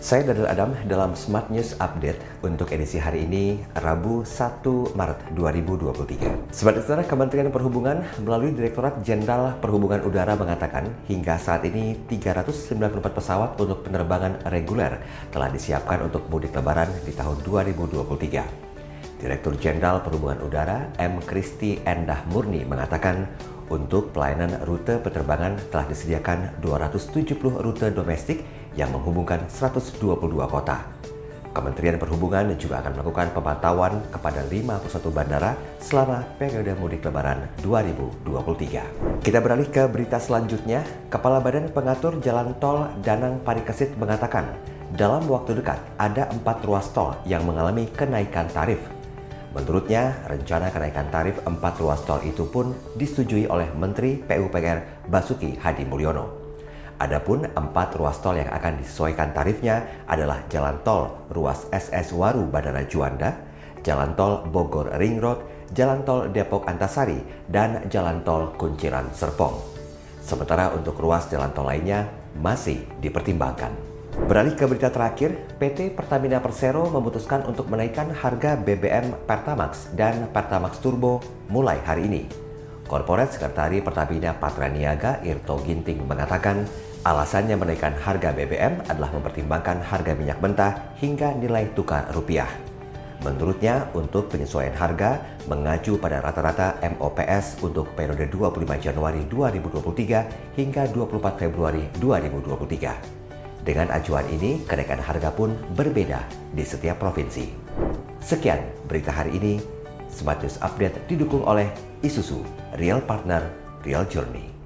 Saya Dadil Adam dalam Smart News Update untuk edisi hari ini, Rabu 1 Maret 2023. Sebagai Saudara, Kementerian Perhubungan melalui Direktorat Jenderal Perhubungan Udara mengatakan hingga saat ini 394 pesawat untuk penerbangan reguler telah disiapkan untuk mudik lebaran di tahun 2023. Direktur Jenderal Perhubungan Udara M. Kristi Endah Murni mengatakan untuk pelayanan rute penerbangan telah disediakan 270 rute domestik yang menghubungkan 122 kota. Kementerian Perhubungan juga akan melakukan pemantauan kepada 51 bandara selama periode mudik lebaran 2023. Kita beralih ke berita selanjutnya. Kepala Badan Pengatur Jalan Tol Danang Parikesit mengatakan, dalam waktu dekat ada empat ruas tol yang mengalami kenaikan tarif. Menurutnya, rencana kenaikan tarif empat ruas tol itu pun disetujui oleh Menteri PUPR Basuki Hadi Mulyono. Adapun empat ruas tol yang akan disesuaikan tarifnya adalah jalan tol ruas SS Waru Bandara Juanda, jalan tol Bogor Ring Road, jalan tol Depok Antasari, dan jalan tol Kunciran Serpong. Sementara untuk ruas jalan tol lainnya masih dipertimbangkan. Beralih ke berita terakhir, PT Pertamina Persero memutuskan untuk menaikkan harga BBM Pertamax dan Pertamax Turbo mulai hari ini. Korporat Sekretari Pertamina Patraniaga Irto Ginting mengatakan Alasannya menaikkan harga BBM adalah mempertimbangkan harga minyak mentah hingga nilai tukar rupiah. Menurutnya, untuk penyesuaian harga mengacu pada rata-rata MOPS untuk periode 25 Januari 2023 hingga 24 Februari 2023. Dengan acuan ini, kenaikan harga pun berbeda di setiap provinsi. Sekian berita hari ini. Smart News Update didukung oleh Isuzu, Real Partner, Real Journey.